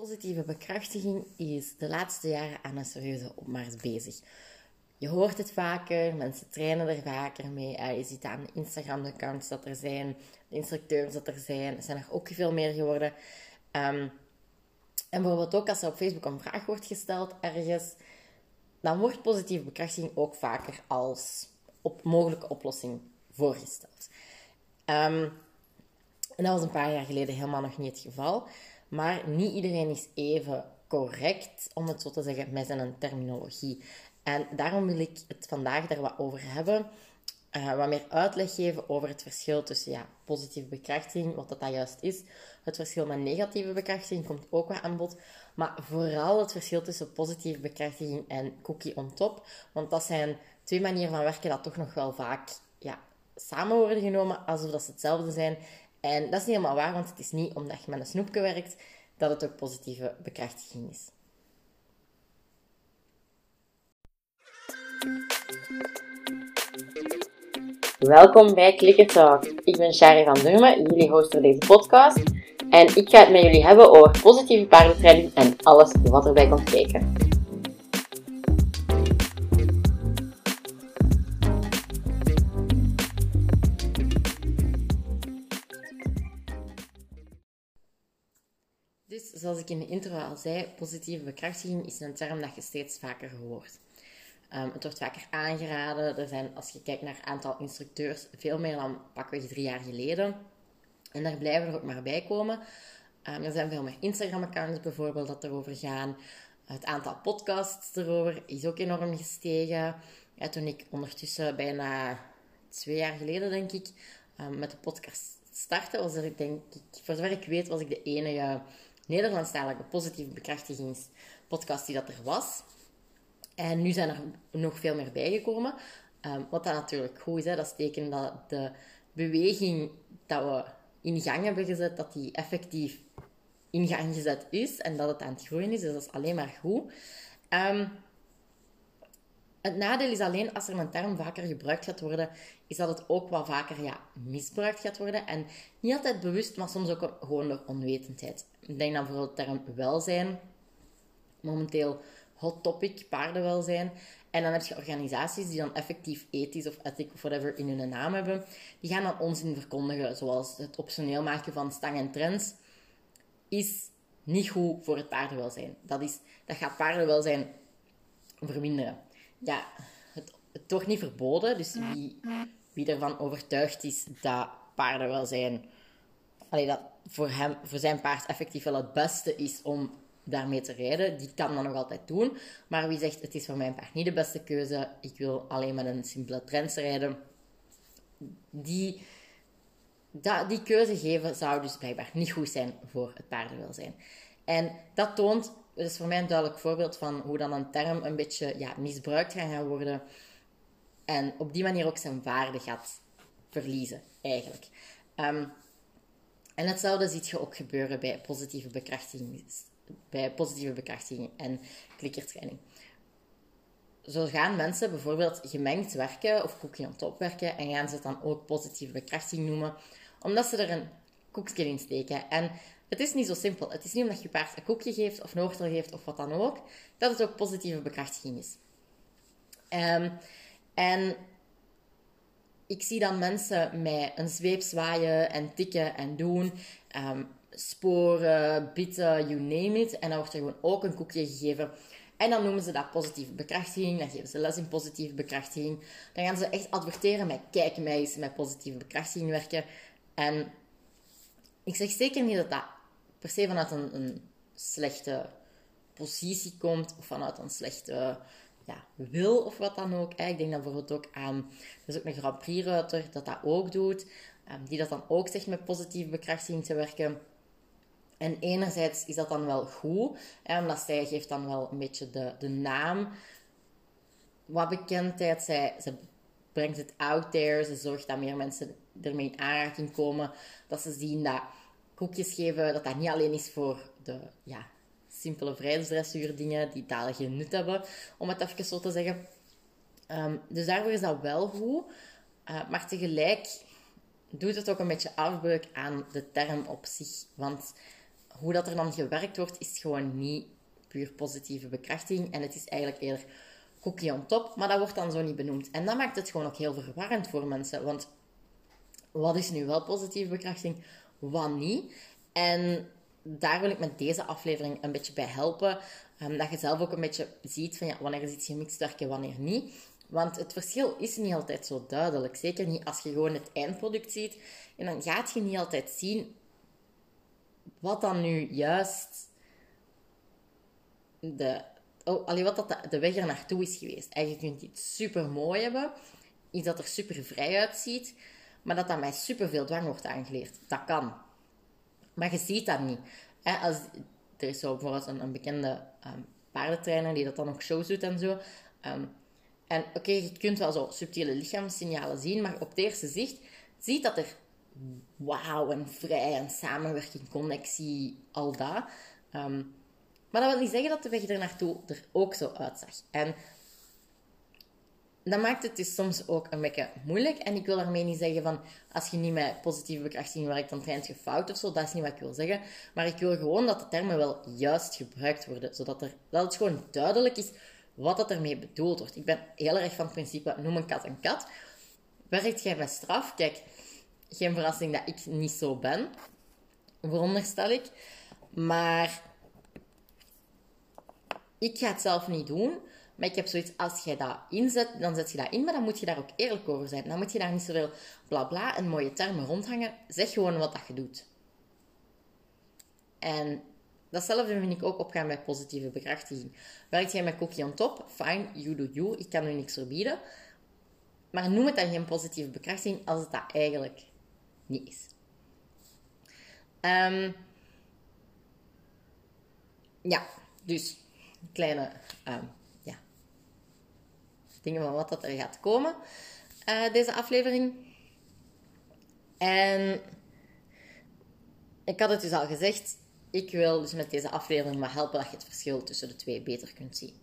Positieve bekrachtiging is de laatste jaren aan een serieuze opmars bezig. Je hoort het vaker, mensen trainen er vaker mee. je ziet aan de Instagram-accounts dat er zijn, de instructeurs dat er zijn. Er zijn er ook veel meer geworden. Um, en bijvoorbeeld ook als er op Facebook een vraag wordt gesteld ergens, dan wordt positieve bekrachtiging ook vaker als op mogelijke oplossing voorgesteld. Um, en dat was een paar jaar geleden helemaal nog niet het geval. Maar niet iedereen is even correct, om het zo te zeggen, met zijn terminologie. En daarom wil ik het vandaag daar wat over hebben. Uh, wat meer uitleg geven over het verschil tussen ja, positieve bekrachtiging, wat dat, dat juist is. Het verschil met negatieve bekrachtiging komt ook wat aan bod. Maar vooral het verschil tussen positieve bekrachtiging en cookie on top. Want dat zijn twee manieren van werken dat toch nog wel vaak ja, samen worden genomen, alsof dat ze hetzelfde zijn. En dat is niet helemaal waar, want het is niet omdat je met een snoepje werkt dat het ook positieve bekrachtiging is. Welkom bij Clicker Talk. Ik ben Shari van Durmen, jullie host deze podcast. En ik ga het met jullie hebben over positieve paardentraining en alles wat erbij komt kijken. Dus zoals ik in de intro al zei, positieve bekrachtiging is een term dat je steeds vaker hoort. Um, het wordt vaker aangeraden. Er zijn, als je kijkt naar het aantal instructeurs, veel meer dan pakweg drie jaar geleden. En daar blijven er ook maar bij komen. Um, er zijn veel meer Instagram-accounts bijvoorbeeld dat erover gaan. Het aantal podcasts erover is ook enorm gestegen. Toen ik ondertussen bijna twee jaar geleden, denk ik, um, met de podcast startte, was er, denk ik, voor zover ik weet, was ik de enige Nederlandstalige positieve bekrachtigingspodcast die dat er was. En nu zijn er nog veel meer bijgekomen. Um, wat dan natuurlijk goed is, hè, dat is teken dat de beweging dat we in gang hebben gezet, dat die effectief in gang gezet is en dat het aan het groeien is. Dus dat is alleen maar goed. Um, het nadeel is alleen als er een term vaker gebruikt gaat worden, is dat het ook wat vaker ja, misbruikt gaat worden. En niet altijd bewust, maar soms ook gewoon door onwetendheid. Ik denk dan vooral de term welzijn. Momenteel hot topic, paardenwelzijn. En dan heb je organisaties die dan effectief ethisch of ethic of whatever in hun naam hebben. Die gaan dan onzin verkondigen, zoals het optioneel maken van stang en trends. Is niet goed voor het paardenwelzijn. Dat, is, dat gaat paardenwelzijn verminderen ja, het, het toch niet verboden. Dus wie, wie ervan overtuigd is dat paarden wel zijn... Allee, dat voor, hem, voor zijn paard effectief wel het beste is om daarmee te rijden, die kan dat nog altijd doen. Maar wie zegt, het is voor mijn paard niet de beste keuze, ik wil alleen met een simpele trends rijden, die, dat, die keuze geven zou dus blijkbaar niet goed zijn voor het paardenwelzijn. En dat toont dat is voor mij een duidelijk voorbeeld van hoe dan een term een beetje ja, misbruikt kan gaan worden. En op die manier ook zijn waarde gaat verliezen, eigenlijk. Um, en hetzelfde ziet je ook gebeuren bij positieve bekrachtiging, bij positieve bekrachtiging en klikkertraining. Zo gaan mensen bijvoorbeeld gemengd werken of cookie on top werken en gaan ze het dan ook positieve bekrachtiging noemen, omdat ze er een koekje in steken. En het is niet zo simpel. Het is niet omdat je paard een koekje geeft of een geeft of wat dan ook, dat het ook positieve bekrachtiging is. Um, en ik zie dan mensen met een zweep zwaaien en tikken en doen. Um, sporen, bitten, you name it. En dan wordt er gewoon ook een koekje gegeven. En dan noemen ze dat positieve bekrachtiging. Dan geven ze les in positieve bekrachtiging. Dan gaan ze echt adverteren met kijk mij eens met positieve bekrachtiging werken. En ik zeg zeker niet dat dat per se vanuit een, een slechte positie komt of vanuit een slechte ja, wil of wat dan ook. Ik denk dan bijvoorbeeld ook aan, er is ook een Grand Prix-ruiter dat dat ook doet, ehm, die dat dan ook zegt met positieve bekrachtiging te werken. En enerzijds is dat dan wel goed, hè, omdat zij geeft dan wel een beetje de, de naam, wat bekendheid. Zij, ze brengt het out there, ze zorgt dat meer mensen ermee in aanraking komen, dat ze zien dat koekjes geven, dat dat niet alleen is voor de ja, simpele vrijheidsdressuur dingen die daar geen nut hebben, om het even zo te zeggen. Um, dus daarvoor is dat wel goed. Uh, maar tegelijk doet het ook een beetje afbreuk aan de term op zich. Want hoe dat er dan gewerkt wordt, is gewoon niet puur positieve bekrachtiging. En het is eigenlijk eerder cookie on top, maar dat wordt dan zo niet benoemd. En dat maakt het gewoon ook heel verwarrend voor mensen. Want wat is nu wel positieve bekrachtiging, wat niet? En daar wil ik met deze aflevering een beetje bij helpen. Um, dat je zelf ook een beetje ziet van ja, wanneer is iets gemixt werk en wanneer niet. Want het verschil is niet altijd zo duidelijk. Zeker niet als je gewoon het eindproduct ziet. En dan gaat je niet altijd zien wat dan nu juist de, oh, allee, wat dat de, weg er naartoe is geweest. Kunt je iets super mooi hebben, iets dat er super vrij uitziet, maar dat dat mij super veel dwang wordt aangeleerd. Dat kan. Maar je ziet dat niet. als, er is zo bijvoorbeeld een, een bekende um, paardentrainer die dat dan ook shows doet en zo. Ehm, en oké, je kunt wel zo subtiele lichaamssignalen zien, maar op het eerste zicht ziet dat er wauw en vrij en samenwerking, connectie, al dat. Ehm, maar dat wil niet zeggen dat de weg er naartoe er ook zo uitzag. En dat maakt het dus soms ook een beetje moeilijk. En ik wil daarmee niet zeggen van, als je niet met positieve bekrachtiging werkt, dan traint je fout of zo. Dat is niet wat ik wil zeggen. Maar ik wil gewoon dat de termen wel juist gebruikt worden. Zodat er, dat het gewoon duidelijk is wat dat ermee bedoeld wordt. Ik ben heel erg van het principe, noem een kat een kat. Werkt jij met straf? Kijk, geen verrassing dat ik niet zo ben. Veronderstel ik. Maar ik ga het zelf niet doen. Maar ik heb zoiets, als jij dat inzet, dan zet je dat in, maar dan moet je daar ook eerlijk over zijn. Dan moet je daar niet zoveel bla bla en mooie termen rondhangen. Zeg gewoon wat dat je doet. En datzelfde vind ik ook opgaan bij positieve bekrachtiging. Werkt jij met cookie on top? Fine, you do you. Ik kan u niks verbieden. Maar noem het dan geen positieve bekrachtiging als het dat eigenlijk niet is. Um, ja, dus kleine ja, dingen van wat dat er gaat komen, uh, deze aflevering. En ik had het dus al gezegd, ik wil dus met deze aflevering maar helpen dat je het verschil tussen de twee beter kunt zien.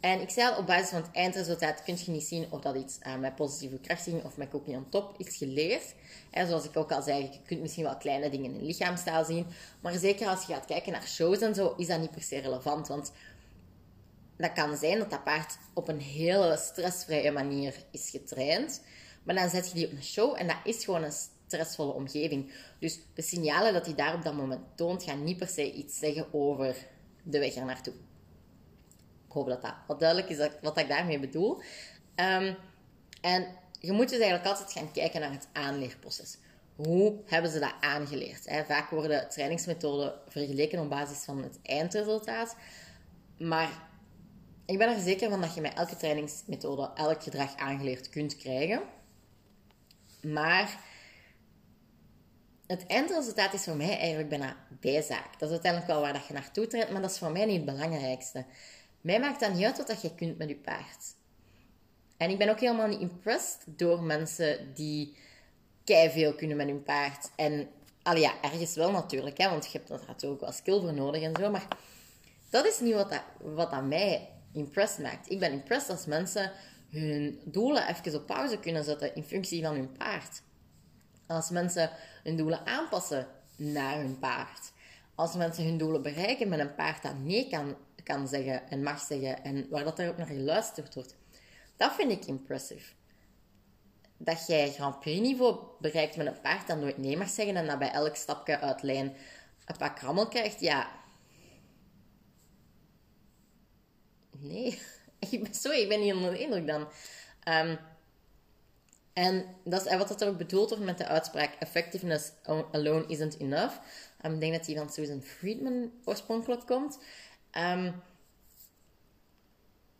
En ik zei al, op basis van het eindresultaat kun je niet zien of dat iets uh, met positieve krachtiging of met cookie on top is geleerd. En zoals ik ook al zei, je kunt misschien wel kleine dingen in lichaamstaal zien. Maar zeker als je gaat kijken naar shows en zo, is dat niet per se relevant. Want dat kan zijn dat dat paard op een hele stressvrije manier is getraind. Maar dan zet je die op een show en dat is gewoon een stressvolle omgeving. Dus de signalen dat hij daar op dat moment toont, gaan niet per se iets zeggen over de weg er naartoe. Ik hoop dat dat wat duidelijk is wat ik daarmee bedoel. Um, en je moet dus eigenlijk altijd gaan kijken naar het aanleerproces. Hoe hebben ze dat aangeleerd? Vaak worden trainingsmethoden vergeleken op basis van het eindresultaat. Maar ik ben er zeker van dat je met elke trainingsmethode elk gedrag aangeleerd kunt krijgen. Maar het eindresultaat is voor mij eigenlijk bijna bijzaak. Dat is uiteindelijk wel waar dat je naartoe traint, maar dat is voor mij niet het belangrijkste. Mij maakt dan niet uit wat je kunt met je paard. En ik ben ook helemaal niet impressed door mensen die kei veel kunnen met hun paard. En al ja, ergens wel natuurlijk, hè, want je hebt natuurlijk ook wel skill voor nodig en zo. Maar dat is niet wat, dat, wat dat mij impressed maakt. Ik ben impressed als mensen hun doelen even op pauze kunnen zetten in functie van hun paard. Als mensen hun doelen aanpassen naar hun paard. Als mensen hun doelen bereiken met een paard dat nee kan, kan zeggen en mag zeggen en waar dat er ook naar geluisterd wordt. Dat vind ik impressive. Dat jij Grand Prix niveau bereikt met een paard dat nooit nee mag zeggen en dat bij elk stapje uit lijn een paar krammel krijgt, ja, nee, sorry, ik ben niet onder de indruk dan. Um, en dat is wat er ook bedoeld wordt met de uitspraak effectiveness alone isn't enough. Um, ik denk dat die van Susan Friedman oorspronkelijk komt. Um,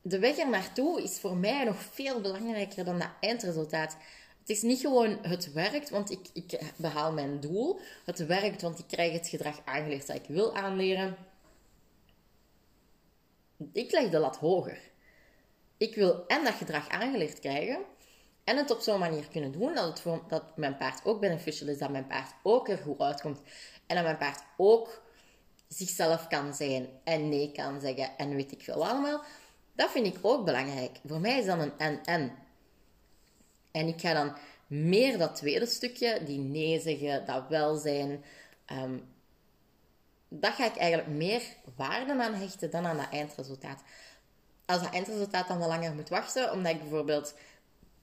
de weg er naartoe is voor mij nog veel belangrijker dan dat eindresultaat. Het is niet gewoon het werkt, want ik, ik behaal mijn doel. Het werkt, want ik krijg het gedrag aangeleerd dat ik wil aanleren ik leg de lat hoger. Ik wil en dat gedrag aangeleerd krijgen, en het op zo'n manier kunnen doen dat, het dat mijn paard ook beneficial is, dat mijn paard ook er goed uitkomt. En dat mijn paard ook zichzelf kan zijn en nee kan zeggen en weet ik veel allemaal. Dat vind ik ook belangrijk. Voor mij is dat een en-en. En ik ga dan meer dat tweede stukje, die nee zeggen, dat welzijn, um, dat ga ik eigenlijk meer waarde aan hechten dan aan dat eindresultaat. Als dat eindresultaat dan wel langer moet wachten, omdat ik bijvoorbeeld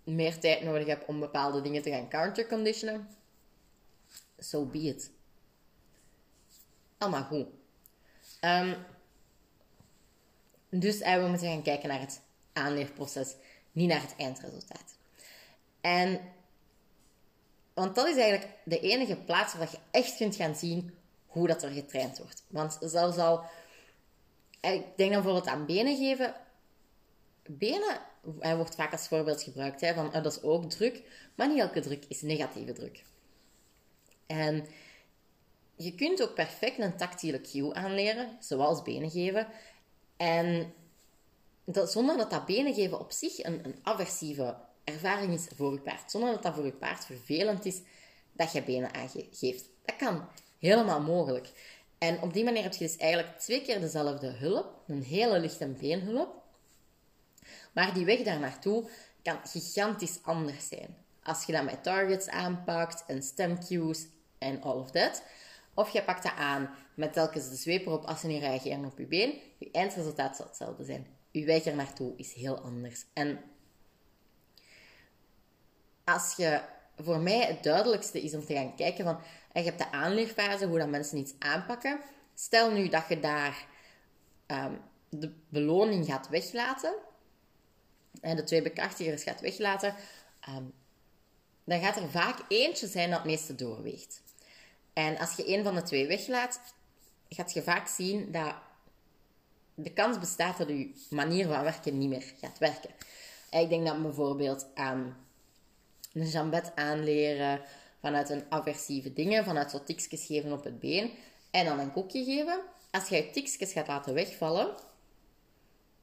meer tijd nodig heb om bepaalde dingen te gaan counterconditionen, so be it. Allemaal goed. Um, dus we moeten gaan kijken naar het aanleerproces, niet naar het eindresultaat. En, want dat is eigenlijk de enige plaats waar je echt kunt gaan zien hoe dat er getraind wordt. Want zelfs al, ik denk dan bijvoorbeeld aan benen geven. Benen, hij wordt vaak als voorbeeld gebruikt, hè, van oh, dat is ook druk, maar niet elke druk is negatieve druk. En je kunt ook perfect een tactiele cue aanleren, zoals benen geven. En dat, zonder dat dat benen geven op zich een, een aversieve ervaring is voor je paard. Zonder dat dat voor je paard vervelend is dat je benen aangeeft. Dat kan. Helemaal mogelijk. En op die manier heb je dus eigenlijk twee keer dezelfde hulp. Een hele lichte beenhulp. Maar die weg daar naartoe kan gigantisch anders zijn. Als je dat met targets aanpakt en stem cues en all of that. Of je pakt dat aan met telkens de zweep erop als ze niet reageren op je been. Je eindresultaat zal hetzelfde zijn. Je weg er naartoe is heel anders. En als je, voor mij het duidelijkste is om te gaan kijken van, en je hebt de aanleerfase, hoe dat mensen iets aanpakken. Stel nu dat je daar um, de beloning gaat weglaten, en de twee bekrachtigers gaat weglaten, um, dan gaat er vaak eentje zijn dat het meeste doorweegt. En als je een van de twee weglaat, gaat je vaak zien dat de kans bestaat dat je manier van werken niet meer gaat werken. Ik denk dat bijvoorbeeld aan een jambet aanleren vanuit een aversieve dingen, vanuit zo tikjes geven op het been en dan een koekje geven. Als je tikjes gaat laten wegvallen,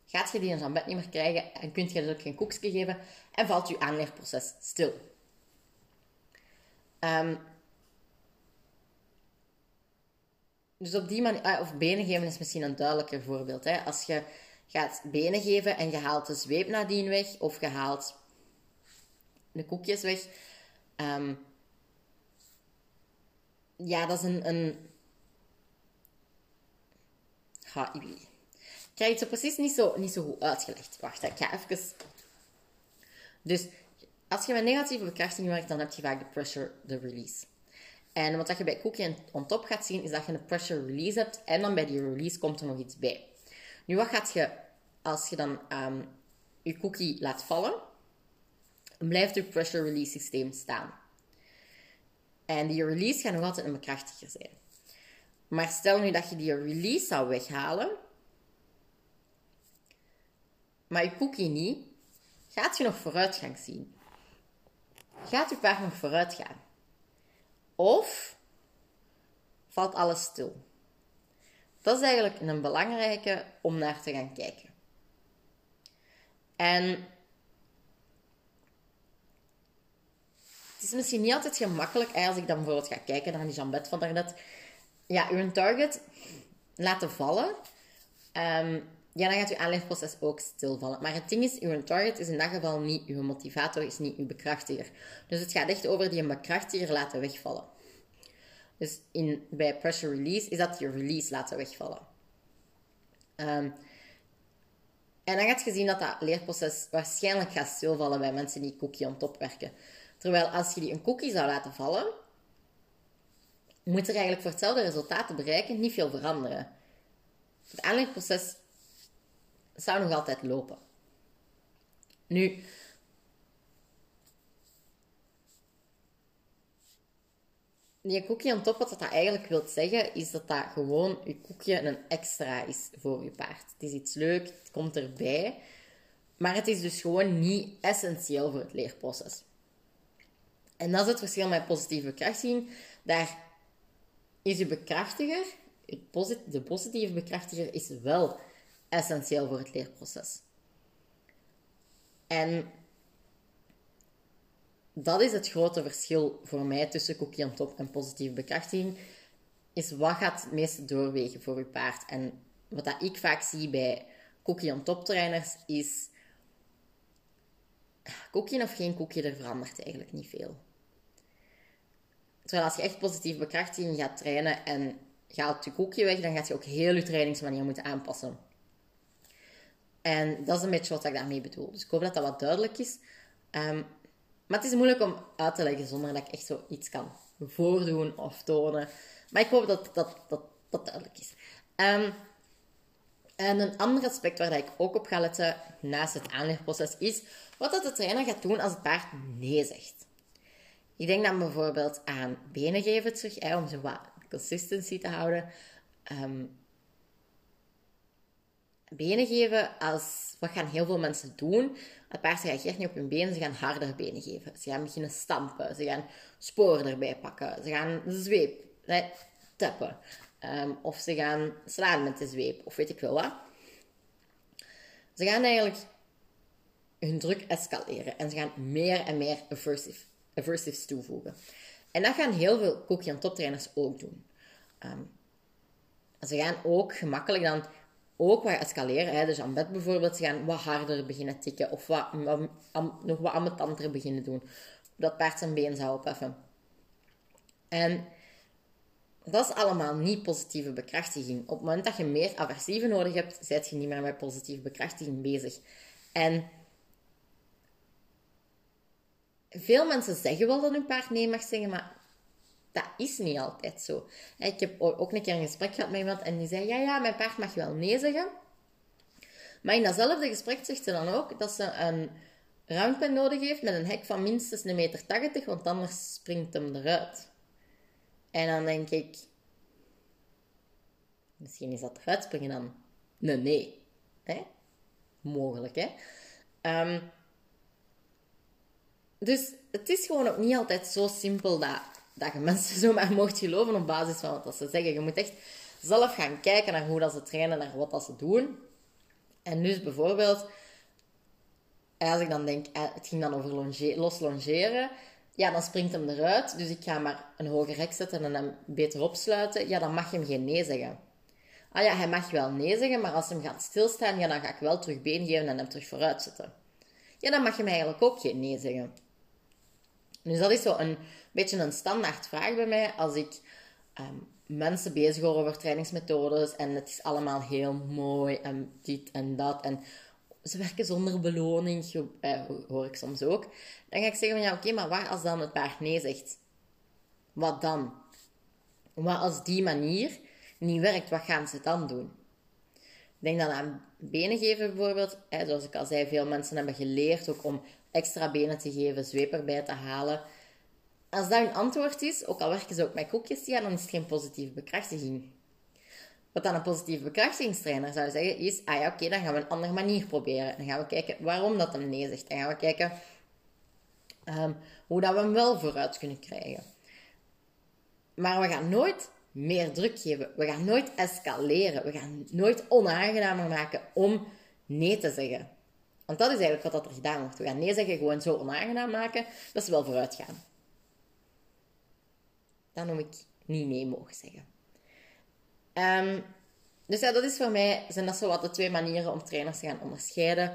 gaat je die een jambet niet meer krijgen en kun je dus ook geen koekje geven en valt je aanleerproces stil. Um, Dus op die manier, ah, of benen geven is misschien een duidelijker voorbeeld. Hè? Als je gaat benen geven en je haalt de zweep nadien weg, of je haalt de koekjes weg. Ehm, ja, dat is een. een... Ha, ik krijg het zo precies niet zo, niet zo goed uitgelegd. Wacht, ik ga even. Dus als je met negatieve bekrachtiging werkt, dan heb je vaak de pressure, de release. En wat je bij Cookie on top gaat zien, is dat je een pressure release hebt. En dan bij die release komt er nog iets bij. Nu, wat gaat je, als je dan um, je cookie laat vallen, blijft je pressure release systeem staan. En die release gaat nog altijd een bekrachtiger zijn. Maar stel nu dat je die release zou weghalen, maar je cookie niet, gaat je nog vooruitgang zien. Gaat je paard nog vooruit gaan? Of valt alles stil? Dat is eigenlijk een belangrijke om naar te gaan kijken. En het is misschien niet altijd gemakkelijk als ik dan bijvoorbeeld ga kijken naar die jambet van daarnet. Ja, uw target laten vallen. Um, ja, dan gaat je aanleefproces ook stilvallen. Maar het ding is, uw target is in dat geval niet uw motivator, is niet uw bekrachtiger. Dus het gaat echt over die bekrachtiger laten wegvallen. Dus in, bij pressure release is dat je release laten wegvallen. Um, en dan gaat je zien dat dat leerproces waarschijnlijk gaat stilvallen bij mensen die cookie on top werken. Terwijl als je die een cookie zou laten vallen, moet er eigenlijk voor hetzelfde resultaat te bereiken niet veel veranderen. Het aanleerproces zou nog altijd lopen. Nu, die koekje on top, wat dat eigenlijk wil zeggen, is dat dat gewoon je koekje een extra is voor je paard. Het is iets leuk, het komt erbij. Maar het is dus gewoon niet essentieel voor het leerproces. En dat is het verschil met positieve bekrachtiging. Daar is je bekrachtiger, de positieve bekrachtiger, is wel essentieel voor het leerproces. En dat is het grote verschil voor mij tussen cookie on top en positieve bekrachtiging. Is wat gaat het meeste doorwegen voor je paard? En wat dat ik vaak zie bij cookie on top trainers is... Cookie of geen cookie, er verandert eigenlijk niet veel. Terwijl als je echt positieve bekrachtiging gaat trainen en gaat je koekje weg, dan gaat je ook heel je trainingsmanier moeten aanpassen. En dat is een beetje wat ik daarmee bedoel. Dus ik hoop dat dat wat duidelijk is. Ehm, maar het is moeilijk om uit te leggen zonder dat ik echt zo iets kan voordoen of tonen. Maar ik hoop dat dat, dat, dat duidelijk is. Um, en een ander aspect waar ik ook op ga letten naast het aanleerproces is wat dat de trainer gaat doen als het paard nee zegt. Ik denk dan bijvoorbeeld aan benen geven terug, hè, om zo wat consistency te houden. Ehm, benen geven, als, wat gaan heel veel mensen doen? Het paard reageert niet op hun benen, ze gaan harder benen geven. Ze gaan beginnen stampen, ze gaan sporen erbij pakken, ze gaan zweep, nee, tappen. Ehm, of ze gaan slaan met de zweep, of weet ik veel wat. Ze gaan eigenlijk hun druk escaleren en ze gaan meer en meer aversive, aversives toevoegen. En dat gaan heel veel cookie- toptrainers ook doen. Ehm, ze gaan ook gemakkelijk dan ook wat escaleren. Hè. Dus aan bed bijvoorbeeld, ze gaan wat harder beginnen tikken of wat, nog wat ambetanter beginnen doen. Dat paard zijn been zou opheffen. En dat is allemaal niet positieve bekrachtiging. Op het moment dat je meer aversieve nodig hebt, zet je niet meer met positieve bekrachtiging bezig. En veel mensen zeggen wel dat hun paard nee mag zeggen, maar dat is niet altijd zo. Ik heb ook een keer een gesprek gehad met iemand en die zei: Ja, ja, mijn paard mag wel nee zeggen. Maar in datzelfde gesprek zegt ze dan ook dat ze een roundpen nodig heeft met een hek van minstens een meter 80, want anders springt hem eruit. En dan denk ik, misschien is dat eruit springen dan. Nee, nee. Hè? Mogelijk, hè? Um, dus het is gewoon ook niet altijd zo simpel dat, dat je mensen zomaar mocht geloven op basis van wat ze zeggen. Je moet echt zelf gaan kijken naar hoe dat ze trainen, naar wat dat ze doen. En dus bijvoorbeeld, als ik dan denk, eh, het ging dan over longe los longeren ja, dan springt hem eruit. Dus ik ga maar een hoger hek zetten en hem beter opsluiten. Ja, dan mag je hem geen nee zeggen. Ah ja, hij mag wel nee zeggen, maar als hij gaat stilstaan, ja, dan ga ik wel terug been geven en hem terug vooruit zetten. Ja, dan mag je hem eigenlijk ook geen nee zeggen. Dus dat is zo een beetje een standaard vraag bij mij als ik ehm, mensen bezig hoor over trainingsmethodes en het is allemaal heel mooi en dit en dat. En ze werken zonder beloning, eh, hoor ik soms ook. Dan ga ik zeggen van ja, oké, maar wat als dan het paard nee zegt? Wat dan? Wat als die manier niet werkt, wat gaan ze dan doen? Denk dan aan benen geven bijvoorbeeld. Zoals ik al zei, veel mensen hebben geleerd ook om extra benen te geven, zweep erbij te halen. Als dat hun antwoord is, ook al werken ze ook met koekjes, ja, dan is het geen positieve bekrachtiging. Wat dan een positieve bekrachtigingstrainer zou zeggen, is, ah ja, oké, dan gaan we een andere manier proberen. Dan gaan we kijken waarom dat hem nee zegt. Dan gaan we kijken um, hoe dat we hem wel vooruit kunnen krijgen. Maar we gaan nooit meer druk geven. We gaan nooit escaleren. We gaan nooit onaangenamer maken om nee te zeggen. Want dat is eigenlijk wat er gedaan wordt. We gaan nee zeggen, gewoon zo onaangenaam maken, dat ze wel vooruit gaan. Dan noem ik niet nee mogen zeggen. Um, dus ja, dat is voor mij, zijn dat zo wat de twee manieren om trainers te gaan onderscheiden.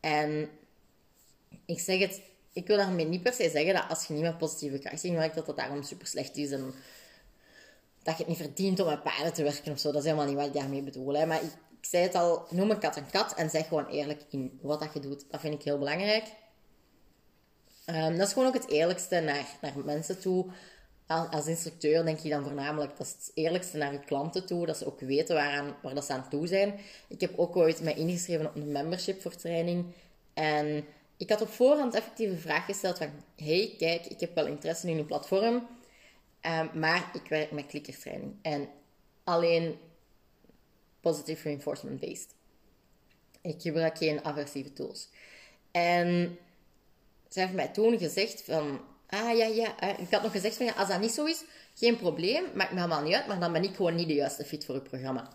En ik zeg het, ik wil daarmee niet per se zeggen dat als je niet met positieve krachttraining werkt, dat dat daarom super slecht is en dat je het niet verdient om met paarden te werken of zo. Dat is helemaal niet wat ik daarmee bedoel. Hè. Maar ik, ik zei het al, noem een kat een kat en zeg gewoon eerlijk in wat dat je doet. Dat vind ik heel belangrijk. Um, dat is gewoon ook het eerlijkste naar, naar mensen toe als instructeur denk je dan voornamelijk, dat het eerlijkste naar je klanten toe, dat ze ook weten waaraan, waar dat ze aan toe zijn. Ik heb ook ooit mij ingeschreven op een membership voor training. En ik had op voorhand effectief een vraag gesteld van, hey, kijk, ik heb wel interesse in uw platform, ehm, maar ik werk met klikkertraining. En alleen positive reinforcement based. Ik gebruik geen aversieve tools. En ze heeft mij toen gezegd van, Ah, ja, ja. Eh, ik had nog gezegd van, ja, als dat niet zo is, geen probleem, maakt me helemaal niet uit, maar dan ben ik gewoon niet de juiste fit voor het programma.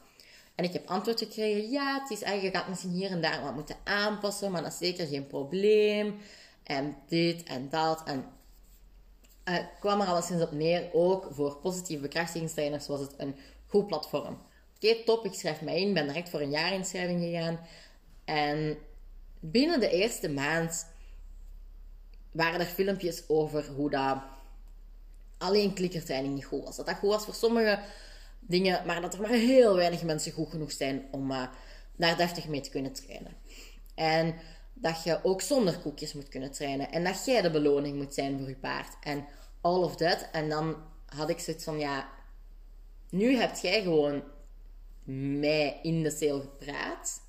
En ik heb antwoord gekregen, ja, het is eigenlijk, je gaat misschien hier en daar wat moeten aanpassen, maar dat is zeker geen probleem. En dit en dat. En uh, kwam er alleszins op neer, ook voor positieve bekrachtigingstrainers was het een goed platform. Oké, top, ik schrijf mij in, ben direct voor een jaarinschrijving gegaan. En binnen de eerste maand waren er filmpjes over hoe dat alleen klikkertraining niet goed was. Dat dat goed was voor sommige dingen, maar dat er maar heel weinig mensen goed genoeg zijn om uh, daar deftig mee te kunnen trainen. En dat je ook zonder koekjes moet kunnen trainen. En dat jij de beloning moet zijn voor je paard. En all of that. En dan had ik zoiets van, ja, nu hebt jij gewoon mij in de sale gepraat.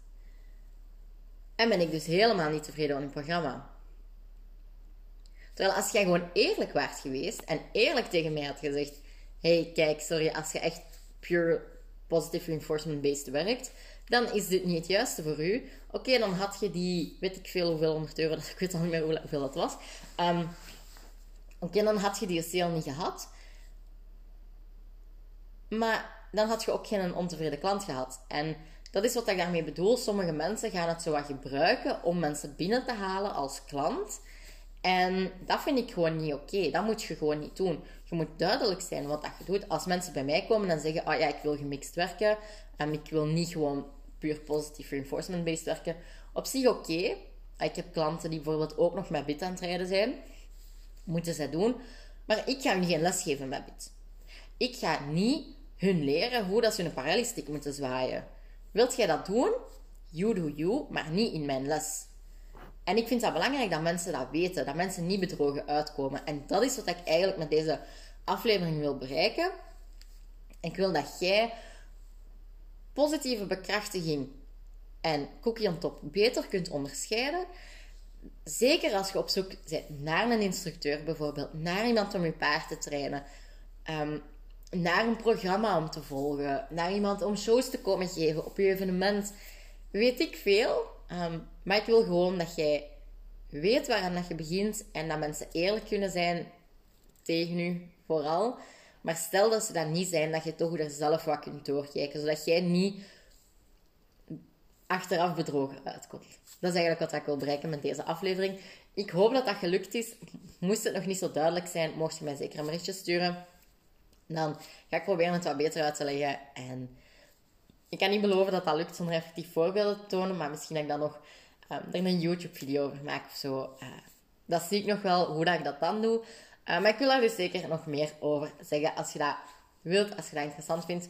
En ben ik dus helemaal niet tevreden met het programma. Terwijl als jij gewoon eerlijk waart geweest en eerlijk tegen mij had gezegd: hey, kijk, sorry, als je echt pure positive reinforcement-based werkt, dan is dit niet het juiste voor u. Oké, dan had je die, weet ik veel hoeveel, 100 euro, ik weet al niet meer hoeveel dat was. Um, Oké, dan had je die sale niet gehad. Maar dan had je ook geen ontevreden klant gehad. En dat is wat ik daarmee bedoel. Sommige mensen gaan het zo wat gebruiken om mensen binnen te halen als klant. En dat vind ik gewoon niet oké. Dat moet je gewoon niet doen. Je moet duidelijk zijn wat dat je doet. Als mensen bij mij komen en zeggen: Oh ja, ik wil gemixt werken. En ik wil niet gewoon puur positief reinforcement-based werken. Op zich oké. Ik heb klanten die bijvoorbeeld ook nog met bit aan het rijden zijn. Moeten zij doen. Maar ik ga hun geen les geven met bit. Ik ga niet hun leren hoe dat ze een parallelstick moeten zwaaien. Wilt jij dat doen? You do you, maar niet in mijn les. En ik vind dat belangrijk dat mensen dat weten, dat mensen niet bedrogen uitkomen. En dat is wat ik eigenlijk met deze aflevering wil bereiken. Ik wil dat jij positieve bekrachtiging en cookie on top beter kunt onderscheiden. Zeker als je op zoek bent naar een instructeur bijvoorbeeld, naar iemand om je paard te trainen, ehm, naar een programma om te volgen, naar iemand om shows te komen geven op je evenement. Weet ik veel. Ehm, maar ik wil gewoon dat jij weet waaraan dat je begint en dat mensen eerlijk kunnen zijn tegen u, vooral. Maar stel dat ze dat niet zijn, dat je toch er zelf wat kunt doorkijken, zodat jij niet achteraf bedrogen uitkomt. Dat is eigenlijk wat ik wil bereiken met deze aflevering. Ik hoop dat dat gelukt is. Moest het nog niet zo duidelijk zijn, mocht je mij zeker een berichtje sturen. Dan ga ik proberen het wat beter uit te leggen. En ik kan niet beloven dat dat lukt zonder effectief voorbeelden te tonen, maar misschien dat ik dan nog er een YouTube-video over maak of zo. Uh, dat zie ik nog wel, hoe dat ik dat dan doe. Uh, maar ik wil daar dus zeker nog meer over zeggen als je dat wilt, als je dat interessant vindt.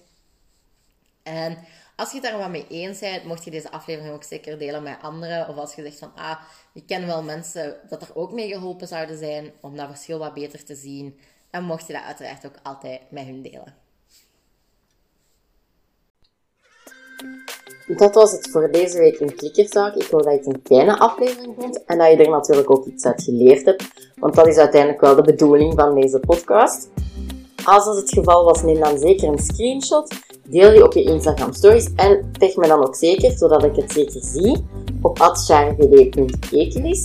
En als je het daar wat mee eens bent, mocht je deze aflevering ook zeker delen met anderen. Of als je zegt van, ah, ik ken wel mensen dat er ook mee geholpen zouden zijn om dat verschil wat beter te zien. Dan mocht je dat uiteraard ook altijd met hun delen. Dat was het voor deze week in Klikkerzaak. Ik hoop dat je het een fijne aflevering vond en dat je er natuurlijk ook iets uit geleerd hebt, want dat is uiteindelijk wel de bedoeling van deze podcast. Als dat het geval was, neem dan zeker een screenshot, deel die op je Instagram stories en tag me dan ook zeker, zodat ik het zeker zie, op atchargd.ekelis.